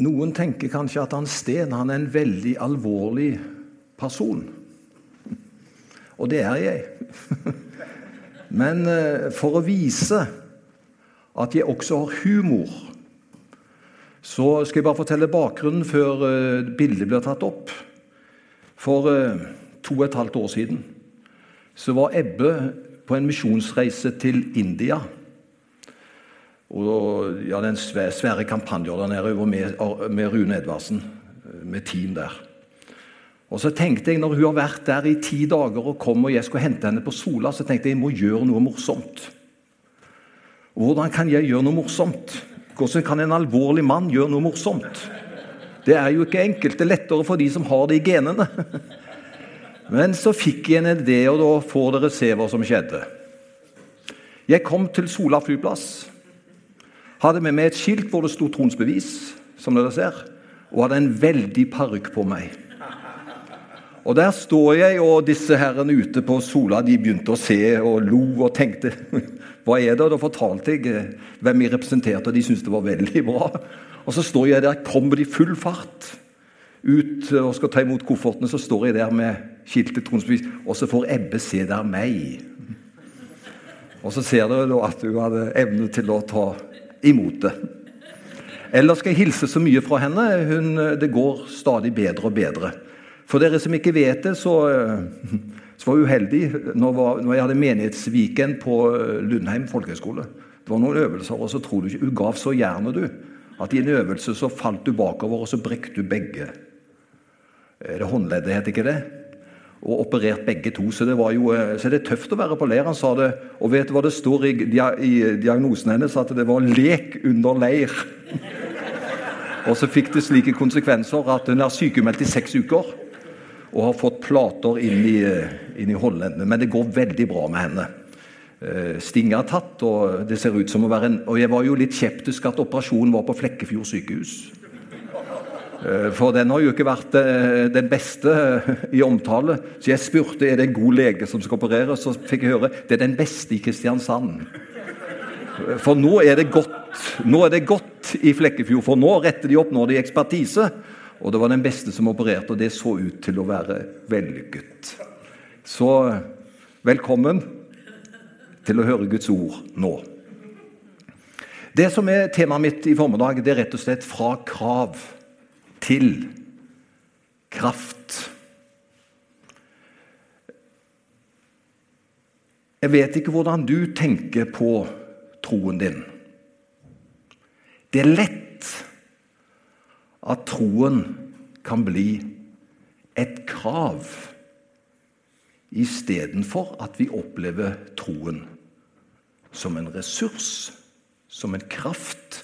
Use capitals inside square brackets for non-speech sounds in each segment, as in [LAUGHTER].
Noen tenker kanskje at han Sten han er en veldig alvorlig person. Og det er jeg. [LAUGHS] Men eh, for å vise at jeg også har humor, så skal jeg bare fortelle bakgrunnen før eh, bildet blir tatt opp. For eh, to og et halvt år siden så var Ebbe på en misjonsreise til India. Og ja, Det er en svære, svære kampanjer der nede med, med Rune Edvardsen, med team der. Og så tenkte jeg, når hun har vært der i ti dager og kom og jeg skulle hente henne på Sola, så tenkte jeg jeg må gjøre noe morsomt. Hvordan kan jeg gjøre noe morsomt? Hvordan kan en alvorlig mann gjøre noe morsomt? Det er jo ikke enkelt. Det er lettere for de som har det i genene. [LAUGHS] Men så fikk jeg en idé, og da får dere se hva som skjedde. Jeg kom til Sola flyplass. Hadde med meg et skilt hvor det sto 'Tronsbevis', som dere ser, og hadde en veldig parykk på meg. Og Der står jeg, og disse herrene ute på Sola de begynte å se og lo og tenkte [LAUGHS] Hva er det? Og Da fortalte jeg eh, hvem jeg representerte, og de syntes det var veldig bra. Og så står jeg der, kommer de full fart ut og skal ta imot koffertene, så står jeg der med skiltet tronsbevis, og så får Ebbe se der meg. Og så ser dere da at hun hadde evne til å ta imot det. Ellers skal jeg hilse så mye fra henne. Hun, det går stadig bedre og bedre. For dere som ikke vet det, så, eh, [LAUGHS] så var jeg uheldig når, når, jeg hadde menighetsweekend på eh, Lundheim folkehøgskole. Det var noen øvelser, og så tror du ikke Hun gav så gjerne, du. At i en øvelse så falt du bakover, og så brekte du begge. Er det håndleddet, heter ikke det? Og operert begge to. Så det, var jo, eh, så det er tøft å være på leir. Han sa det, og vet du hva det står i, i diagnosen hennes? At det var 'lek under leir'. [LAUGHS] og så fikk det slike konsekvenser at hun er sykemeldt i seks uker og har fått plater inn i, inn i håndleddene. Men det går veldig bra med henne. Stinga Stinget er tatt, og det ser ut som å være en Og jeg var jo litt skeptisk at operasjonen var på Flekkefjord sykehus. Eh, for den har jo ikke vært eh, den beste i omtale. Så jeg spurte er det en god lege som skal operere, så fikk jeg høre det er den beste i Kristiansand. For nå er det godt, er det godt i Flekkefjord, for nå retter de opp, nå har de ekspertise. Og det var den beste som opererte, og det så ut til å være vellykket. Så velkommen til å høre Guds ord nå. Det som er temaet mitt i formiddag, det er rett og slett fra krav til kraft. Jeg vet ikke hvordan du tenker på troen din. Det er lett at troen kan bli et krav istedenfor at vi opplever troen som en ressurs, som en kraft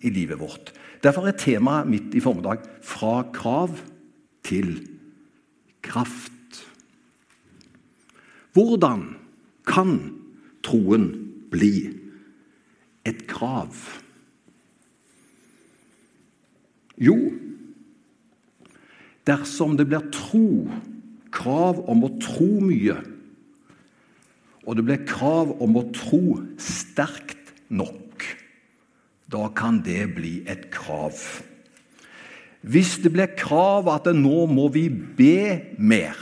i livet vårt. Derfor er temaet mitt i formiddag 'fra krav til kraft'. Hvordan kan troen bli et krav? Jo, dersom det blir tro, krav om å tro mye, og det blir krav om å tro sterkt nok, da kan det bli et krav. Hvis det blir krav at nå må vi be mer,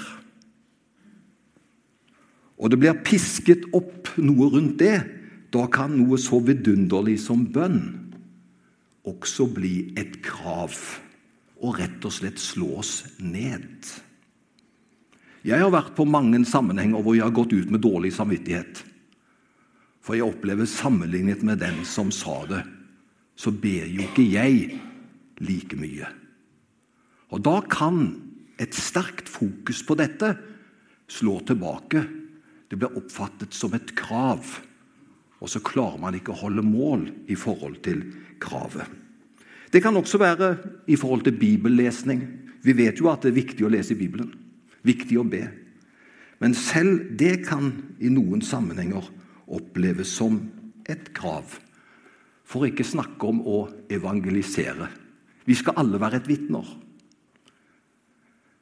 og det blir pisket opp noe rundt det, da kan noe så vidunderlig som bønn også bli et krav og rett og slett slås ned. Jeg har vært på mange sammenhenger hvor jeg har gått ut med dårlig samvittighet. For jeg opplever sammenlignet med den som sa det, så ber jo ikke jeg like mye. Og da kan et sterkt fokus på dette slå tilbake. Det blir oppfattet som et krav. Og så klarer man ikke å holde mål i forhold til kravet. Det kan også være i forhold til bibellesning. Vi vet jo at det er viktig å lese Bibelen. Viktig å be. Men selv det kan i noen sammenhenger oppleves som et krav. For å ikke snakke om å evangelisere. Vi skal alle være et vitner.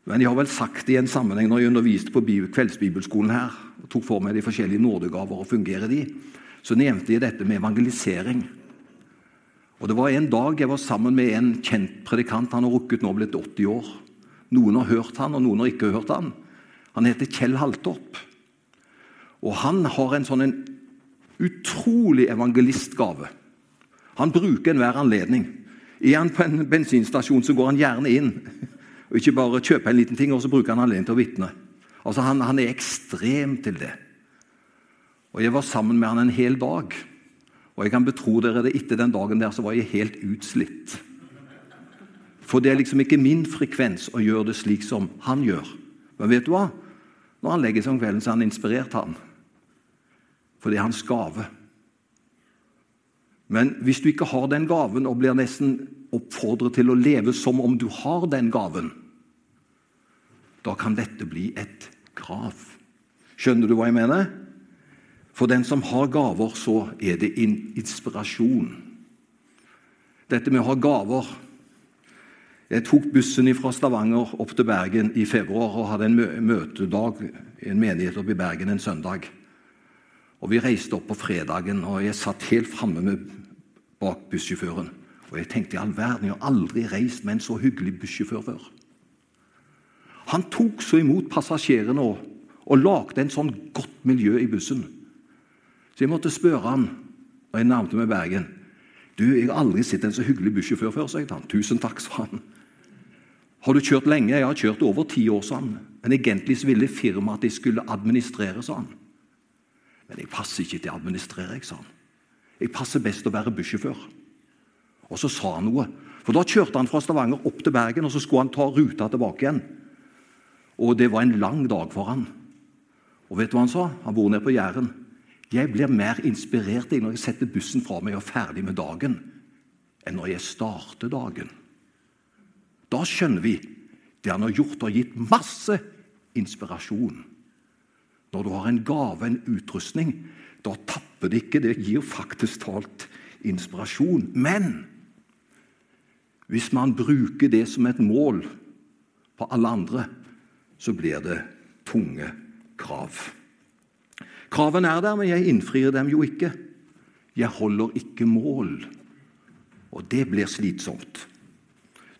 Men jeg har vel sagt det i en sammenheng når jeg underviste på kveldsbibelskolen her, og tok for meg de forskjellige nådegaver og fungerer de, så nevnte jeg dette med evangelisering. Og Det var en dag jeg var sammen med en kjent predikant. Han har rukket nå blitt 80 år. Noen har hørt han, og noen har ikke hørt han. Han heter Kjell Haltorp. Og han har en sånn en utrolig evangelistgave. Han bruker enhver anledning. Er han på en bensinstasjon, så går han gjerne inn. Og Ikke bare kjøper en liten ting, og så bruker han anledning til å vitne. Altså, han, han er ekstrem til det. Og Jeg var sammen med han en hel dag. Og jeg kan betro dere det, etter den dagen der så var jeg helt utslitt. For det er liksom ikke min frekvens å gjøre det slik som han gjør. Men vet du hva? Når han legger seg om kvelden, så er han inspirert han. For det er hans gave. Men hvis du ikke har den gaven og blir nesten oppfordret til å leve som om du har den gaven, da kan dette bli et krav. Skjønner du hva jeg mener? For den som har gaver, så er det en inspirasjon. Dette med å ha gaver Jeg tok bussen fra Stavanger opp til Bergen i februar og hadde en møtedag i en menighet oppe i Bergen en søndag. Og Vi reiste opp på fredagen, og jeg satt helt framme bak bussjåføren. Og jeg tenkte i all verden, jeg har aldri reist med en så hyggelig bussjåfør før. Han tok så imot passasjerene og, og lagde en sånn godt miljø i bussen. Så jeg måtte spørre han og jeg nærmet meg Bergen. Du, jeg har aldri sett en så hyggelig bussjåfør før, sa jeg til han. Tusen takk, sa han. Har du kjørt lenge? Jeg har kjørt over ti år, sa han. Men egentlig ville firmaet at jeg skulle administrere, sa han. Men jeg passer ikke til å administrere, jeg, sa han. Jeg passer best å være bussjåfør. Og så sa han noe. For Da kjørte han fra Stavanger opp til Bergen, og så skulle han ta ruta tilbake igjen. Og det var en lang dag for han. Og vet du hva han sa? Han bor nede på Jæren. Jeg blir mer inspirert når jeg setter bussen fra meg og er ferdig med dagen, enn når jeg starter dagen. Da skjønner vi det han har gjort, og gitt masse inspirasjon. Når du har en gave, en utrustning, da tapper det ikke. Det gir faktisk talt inspirasjon. Men hvis man bruker det som et mål på alle andre, så blir det tunge krav. Kravene er der, men jeg innfrir dem jo ikke. Jeg holder ikke mål. Og det blir slitsomt.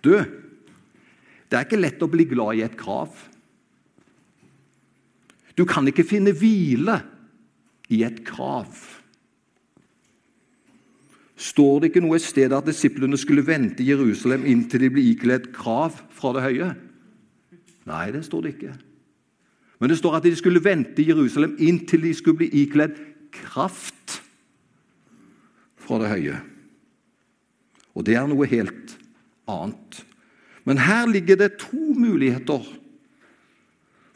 Du, det er ikke lett å bli glad i et krav. Du kan ikke finne hvile i et krav. Står det ikke noe sted at disiplene skulle vente i Jerusalem inntil de ble ikledd krav fra det høye? Nei, det står det ikke. Men det står at de skulle vente i Jerusalem inntil de skulle bli ikledd kraft fra det høye. Og det er noe helt annet. Men her ligger det to muligheter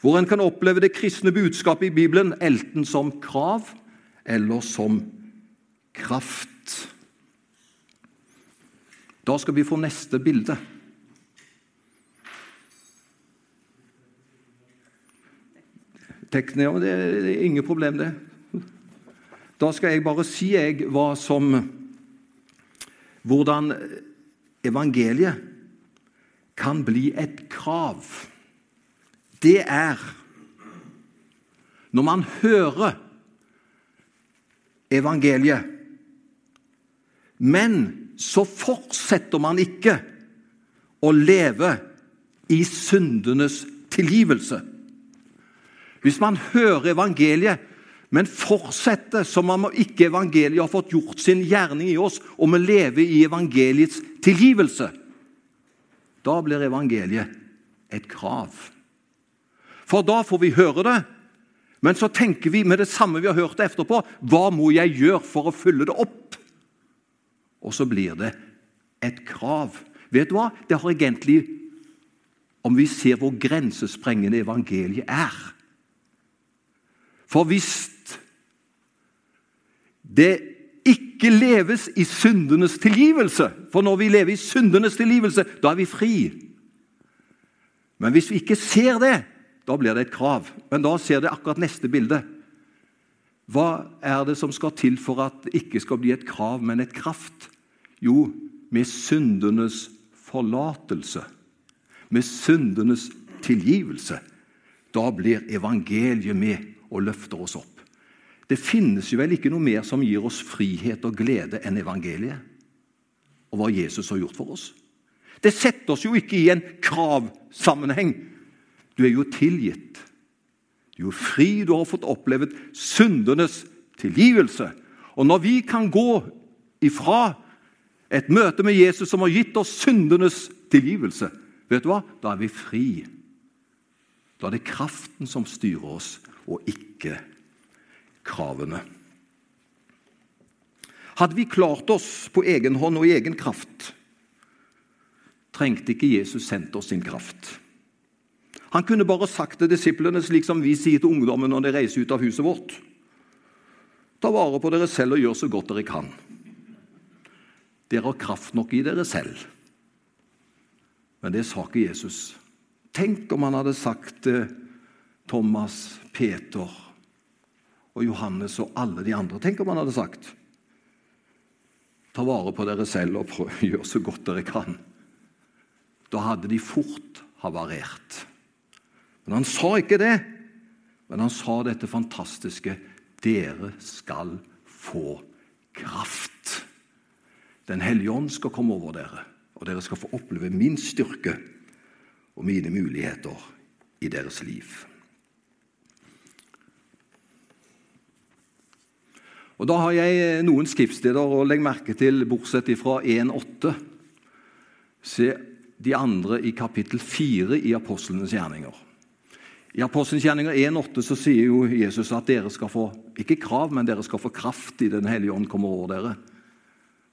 hvor en kan oppleve det kristne budskapet i Bibelen enten som krav eller som kraft. Da skal vi få neste bilde. Teknia, det er ingen problem, det. Da skal jeg bare si jeg hva som Hvordan evangeliet kan bli et krav. Det er når man hører evangeliet, men så fortsetter man ikke å leve i syndenes tilgivelse. Hvis man hører evangeliet, men fortsetter som om ikke evangeliet har fått gjort sin gjerning i oss, og vi lever i evangeliets tilgivelse, da blir evangeliet et krav. For da får vi høre det, men så tenker vi med det samme vi har hørt det etterpå Hva må jeg gjøre for å fylle det opp? Og så blir det et krav. Vet du hva? Det har egentlig Om vi ser hvor grensesprengende evangeliet er, for hvis det ikke leves i syndenes tilgivelse For når vi lever i syndenes tilgivelse, da er vi fri. Men hvis vi ikke ser det, da blir det et krav. Men da ser det akkurat neste bilde. Hva er det som skal til for at det ikke skal bli et krav, men et kraft? Jo, med syndenes forlatelse. Med syndenes tilgivelse. Da blir evangeliet med og løfter oss opp. Det finnes jo vel ikke noe mer som gir oss frihet og glede enn evangeliet? og hva Jesus har gjort for oss. Det setter oss jo ikke i en kravsammenheng. Du er jo tilgitt. Du er fri, du har fått opplevd syndenes tilgivelse. Og når vi kan gå ifra et møte med Jesus som har gitt oss syndenes tilgivelse, vet du hva? Da er vi fri. Da er det kraften som styrer oss, og ikke kravene. Hadde vi klart oss på egen hånd og i egen kraft, trengte ikke Jesus sendt oss sin kraft. Han kunne bare sagt til disiplene, slik som vi sier til ungdommen når de reiser ut av huset vårt. Ta vare på dere selv og gjør så godt dere kan. Dere har kraft nok i dere selv. Men det sa ikke Jesus. Tenk om han hadde sagt til Thomas, Peter og Johannes og alle de andre Tenk om han hadde sagt Ta vare på dere selv og prøv, gjør så godt dere kan. Da hadde de fort havarert. Men han sa ikke det. Men han sa dette fantastiske dere skal få kraft. Den hellige ånd skal komme over dere, og dere skal få oppleve min styrke og mine muligheter i deres liv. Og Da har jeg noen skriftsteder å legge merke til, bortsett fra 1,8. Se de andre i kapittel 4 i apostlenes gjerninger. I Apostelens gjerninger 1,8 så sier jo Jesus at dere skal få ikke krav, men dere skal få kraft i Den hellige ånd kommer over dere.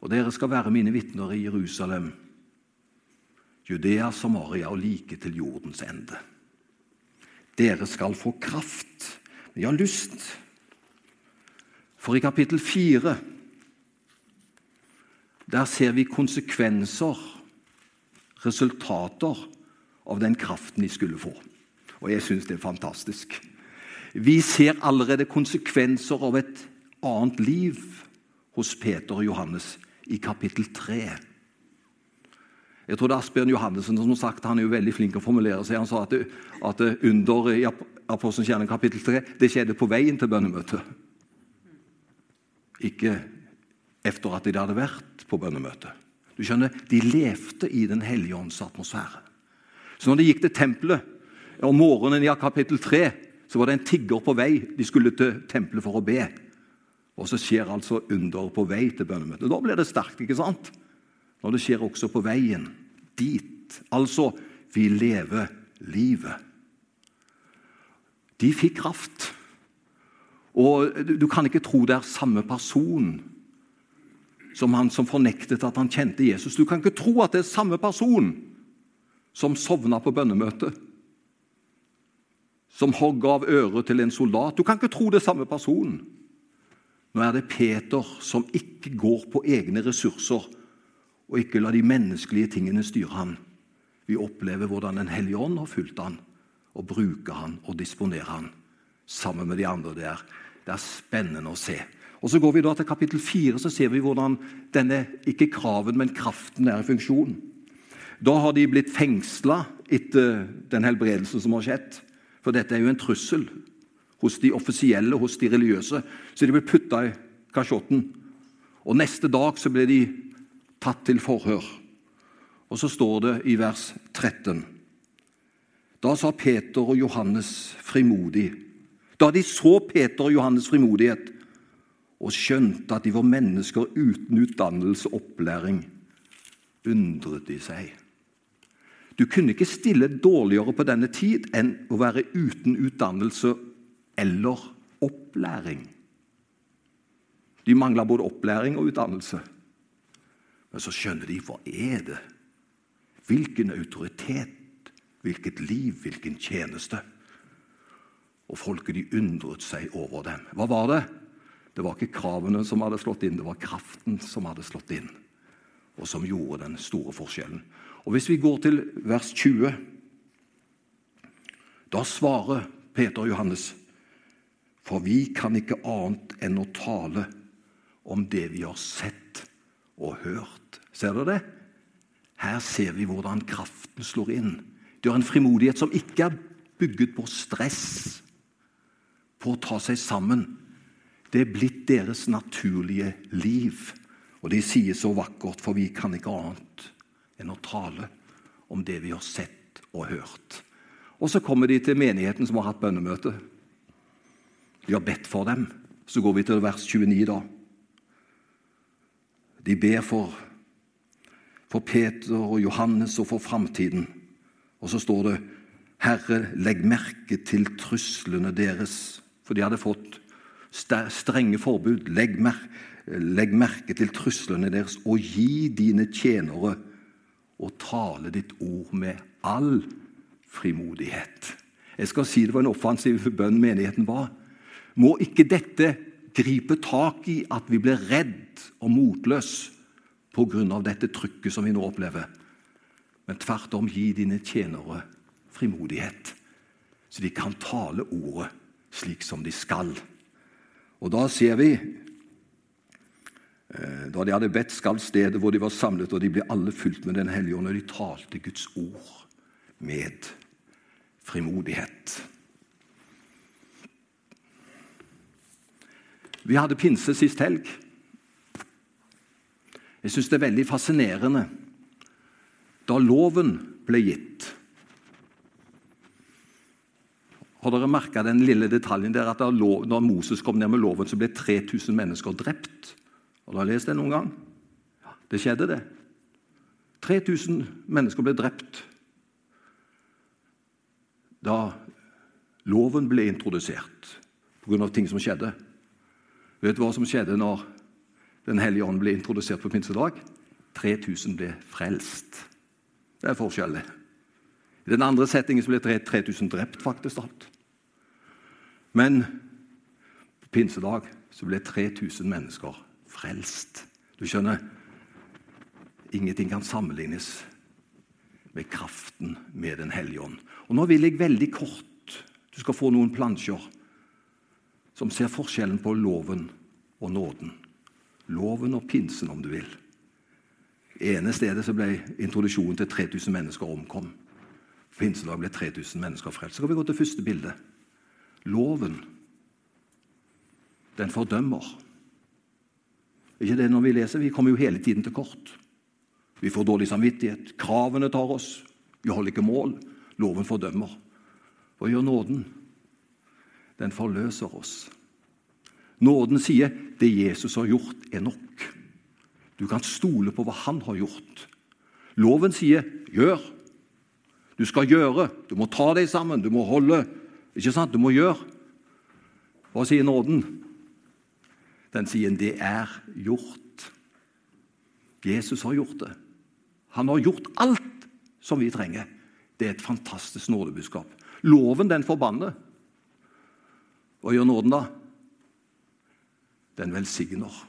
Og dere skal være mine vitner i Jerusalem, Judea, Samaria og like til jordens ende. Dere skal få kraft. Har lyst for i kapittel 4 der ser vi konsekvenser, resultater, av den kraften de skulle få. Og jeg syns det er fantastisk. Vi ser allerede konsekvenser av et annet liv hos Peter og Johannes i kapittel 3. Jeg tror det er Asbjørn Johannessen som har sagt, han er jo veldig flink å formulere seg. Han sa at, det, at det under i Apostelens gjerning kapittel 3 det skjedde på veien til bønnemøtet. Ikke etter at de hadde vært på bønnemøtet. Du skjønner, De levde i Den hellige ånds atmosfære. Så når de gikk til tempelet om morgenen i kapittel 3, så var det en tigger på vei. De skulle til tempelet for å be. Og så skjer altså under på vei til bønnemøtet. Da blir det sterkt, ikke sant? Når det skjer også på veien dit. Altså, vi lever livet. De fikk kraft. Og Du kan ikke tro det er samme person som han som fornektet at han kjente Jesus. Du kan ikke tro at det er samme person som sovna på bønnemøtet. Som hogg av øret til en soldat. Du kan ikke tro det er samme person. Nå er det Peter som ikke går på egne ressurser og ikke lar de menneskelige tingene styre ham. Vi opplever hvordan Den hellige ånd har fulgt ham, og bruker ham og disponerer ham sammen med de andre der. Det er spennende å se. Og Så går vi da til kapittel 4, så ser vi hvordan denne ikke kraven, men kraften er i funksjon. Da har de blitt fengsla etter den helbredelsen som har skjedd. For dette er jo en trussel hos de offisielle, hos de religiøse. Så de ble putta i kasjotten. Og neste dag så ble de tatt til forhør. Og så står det i vers 13. Da sa Peter og Johannes frimodig da de så Peter og Johannes' frimodighet og skjønte at de var mennesker uten utdannelse og opplæring, undret de seg. Du kunne ikke stille dårligere på denne tid enn å være uten utdannelse eller opplæring. De mangla både opplæring og utdannelse. Men så skjønner de hva er det? Hvilken autoritet, hvilket liv, hvilken tjeneste? Og folket de undret seg over dem. Hva var det? Det var ikke kravene som hadde slått inn, det var kraften som hadde slått inn. Og som gjorde den store forskjellen. Og Hvis vi går til vers 20, da svarer Peter og Johannes For vi kan ikke annet enn å tale om det vi har sett og hørt. Ser dere det? Her ser vi hvordan kraften slår inn. De har en frimodighet som ikke er bygget på stress på å ta seg sammen. Det er blitt deres naturlige liv. Og de sier så vakkert, for vi kan ikke annet enn å tale om det vi har sett og hørt. Og så kommer de til menigheten som har hatt bønnemøte. De har bedt for dem. Så går vi til vers 29, da. De ber for, for Peter og Johannes og for framtiden. Og så står det Herre, legg merke til truslene deres. For de hadde fått strenge forbud. Legg, mer, legg merke til truslene deres, og gi dine tjenere å tale ditt ord med all frimodighet. Jeg skal si Det var en offensiv bønn menigheten var. Må ikke dette gripe tak i at vi blir redd og motløs pga. dette trykket som vi nå opplever, men tvert om gi dine tjenere frimodighet, så de kan tale ordet slik som de skal. Og da ser vi Da de hadde bedt, skal stedet hvor de var samlet, og de ble alle fulgt med Den hellige ånd, og de talte Guds ord med frimodighet. Vi hadde pinse sist helg. Jeg syns det er veldig fascinerende da loven ble gitt. Har dere merka den lille detaljen der at da Moses kom ned med loven, så ble 3000 mennesker drept? Har dere lest det noen gang? Det skjedde, det. 3000 mennesker ble drept da loven ble introdusert pga. ting som skjedde. Vet du hva som skjedde når Den hellige ånd ble introdusert på pinsedag? 3000 ble frelst. Det er forskjellig. I den andre settingen ble 3000 drept, faktisk alt. Men på pinsedag ble 3000 mennesker frelst. Du skjønner, ingenting kan sammenlignes med kraften med Den hellige ånd. Og Nå vil jeg veldig kort Du skal få noen plansjer som ser forskjellen på loven og nåden. Loven og pinsen, om du vil. ene stedet så ble introduksjonen til 3000 mennesker omkom. På pinsedag ble 3000 mennesker frelst. Så kan vi gå til første bilde. Loven, den fordømmer. Ikke det når vi leser? Vi kommer jo hele tiden til kort. Vi får dårlig samvittighet. Kravene tar oss. Vi holder ikke mål. Loven fordømmer. Hva gjør nåden? Den forløser oss. Nåden sier det Jesus har gjort, er nok. Du kan stole på hva han har gjort. Loven sier 'gjør'. Du skal gjøre. Du må ta deg sammen. Du må holde. Ikke sant? Du må gjøre. Hva sier nåden? Den sier 'det er gjort'. Jesus har gjort det. Han har gjort alt som vi trenger. Det er et fantastisk nådebudskap. Loven, den forbanner. Hva gjør nåden, da? Den velsigner.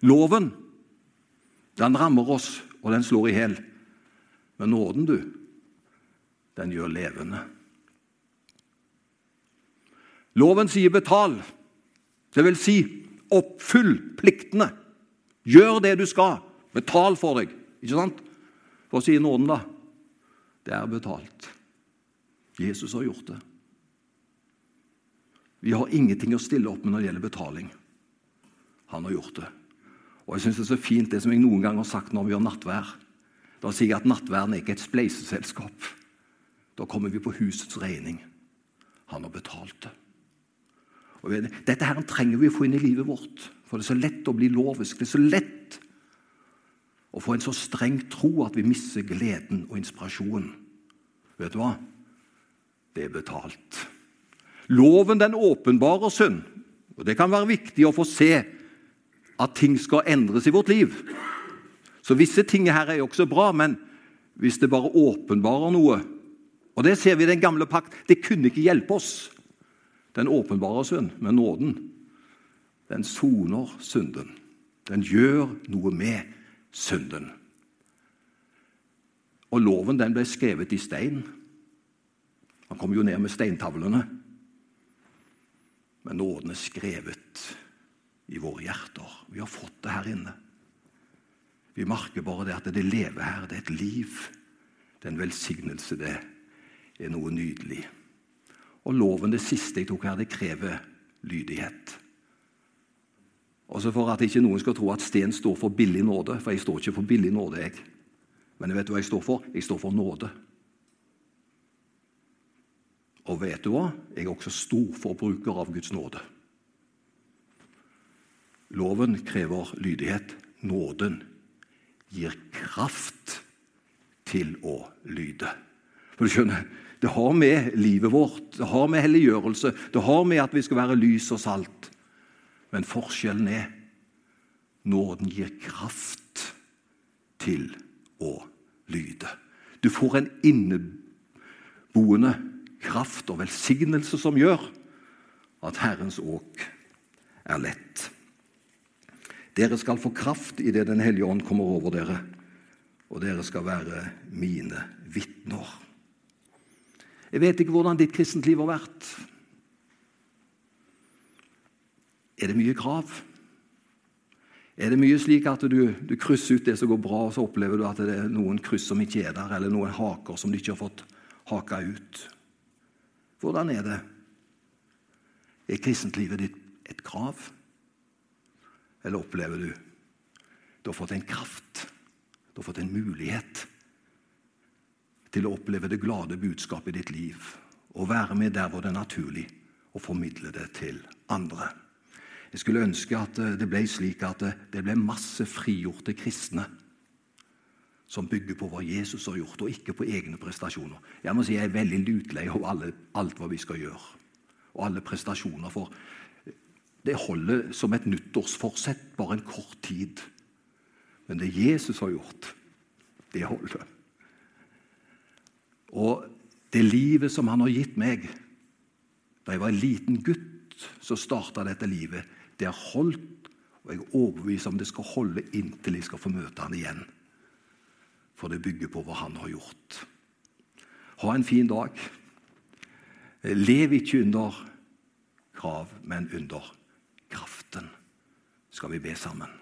Loven, den rammer oss, og den slår i hjel. Men nåden, du, den gjør levende. Loven sier 'betal'. Det vil si oppfyll pliktene. Gjør det du skal. Betal for deg. Ikke sant? For å si nåden, da? Det er betalt. Jesus har gjort det. Vi har ingenting å stille opp med når det gjelder betaling. Han har gjort det. Og jeg synes Det er så fint det som jeg noen gang har sagt når vi har nattvær. Da sier jeg at nattverden er ikke et spleiseselskap. Da kommer vi på husets regning. Han har betalt det. Og dette her trenger vi å få inn i livet vårt. For det er så lett å bli lovisk. Det er så lett å få en så streng tro at vi mister gleden og inspirasjonen. Vet du hva? Det er betalt. Loven den åpenbarer synd. Og Det kan være viktig å få se at ting skal endres i vårt liv. Så visse ting her er jo også bra, men hvis det bare åpenbarer noe Og det ser vi i den gamle pakt. Det kunne ikke hjelpe oss. Den åpenbarer synd, men nåden den soner synden. Den gjør noe med synden. Og loven den ble skrevet i stein. Han kom jo ned med steintavlene. Men nåden er skrevet i våre hjerter. Vi har fått det her inne. Vi merker bare det at det lever her. Det er et liv. Det er en velsignelse. Det er noe nydelig. Og loven, det siste jeg tok her, det krever lydighet. Også for at ikke noen skal tro at Sten står for billig nåde, for jeg står ikke for billig nåde. jeg. Men vet du hva jeg står for? Jeg står for nåde. Og vet du hva? Jeg er også stor forbruker av Guds nåde. Loven krever lydighet. Nåden gir kraft til å lyde. For du skjønner, Det har med livet vårt, det har med helliggjørelse, det har med at vi skal være lys og salt. Men forskjellen er nåden gir kraft til å lyde. Du får en inneboende kraft og velsignelse som gjør at Herrens åk er lett. Dere skal få kraft idet Den hellige ånd kommer over dere, og dere skal være mine vitner. Jeg vet ikke hvordan ditt kristent liv har vært. Er det mye krav? Er det mye slik at du, du, krysser ut det som går bra, og så opplever du at det er noen kryss som ikke er der, eller noen haker som du ikke har fått haka ut? Hvordan er det? Er kristentlivet ditt et krav? Eller opplever du du har fått en kraft, du har fått en mulighet til å oppleve det glade budskapet i ditt liv og være med der hvor det er naturlig, og formidle det til andre? Jeg skulle ønske at det ble slik at det ble masse frigjorte kristne som bygger på hva Jesus har gjort, og ikke på egne prestasjoner. Jeg må si jeg er veldig lutlei av alt hva vi skal gjøre, og alle prestasjoner. For det holder som et nyttårsforsett bare en kort tid. Men det Jesus har gjort, det holder. Og det livet som han har gitt meg Da jeg var en liten gutt, så starta dette livet. Det har holdt, og jeg er overbevist om det skal holde inntil jeg skal få møte han igjen for det bygger på hva han har gjort. Ha en fin dag. Lev ikke under krav, men under kraften. Skal vi be sammen?